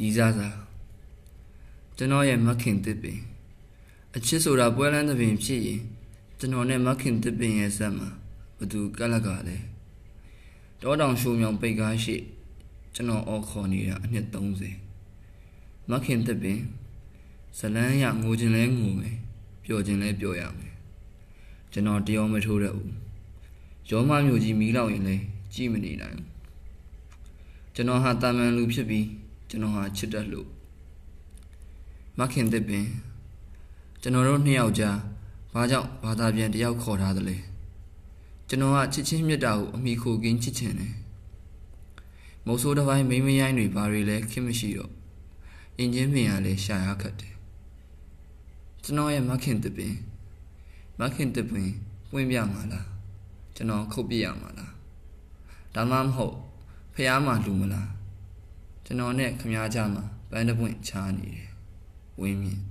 ရည်စားစားကျွန်တော်ရဲ့မခင်တစ်ပင်အချစ်ဆိုတာပွဲလန်းသပင်ဖြစ်ရင်ကျွန်တော်နဲ့မခင်တစ်ပင်ရဲ့ဆက်မှာဘသူကလကလဲတောတောင်ရှုံမြောင်ပိတ်ကားရှိကျွန်တော်အော်ခေါ်နေတာအနှစ်30မခင်တစ်ပင်ဇလန်းရငိုခြင်းလဲငိုမယ်ပျော်ခြင်းလဲပျော်ရမယ်ကျွန်တော်တယောမထိုးရဘူးရောမမျိုးကြီးမီးလောက်ရင်လဲကြည့်မနေနိုင်ဘူးကျွန်တော်ဟာတာမန်လူဖြစ်ပြီး ကျွန်တော်ဟာချစ်တတ်လို့မခင်တစ်ပင်ကျွန်တော်တို့နှစ်ယောက်ကြားဘာကြောင့်ဘာသာပြန်တယောက်ခေါ်ထားသလဲကျွန်တော်ကချစ်ချင်းမြတ်တာကိုအမိခိုကင်းချစ်ချင်တယ်မုတ်ဆိုးတစ်ပိုင်းမိမရိုင်းတွေဘာတွေလဲခင်မရှိတော့အင်ဂျင်ပင်ကလည်းရှာရခတ်တယ်ကျွန်တော်ရဲ့မခင်တစ်ပင်မခင်တစ်ပင်ပွင့်ပြမှာလားကျွန်တော်ခုတ်ပြရမှာလားဒါမှမဟုတ်ဖះမှာလူမလား ကျွန်တော်နဲ့ခမားကြမှာပန်းတပွင့်ချားနေတယ်ဝင်းမြင့်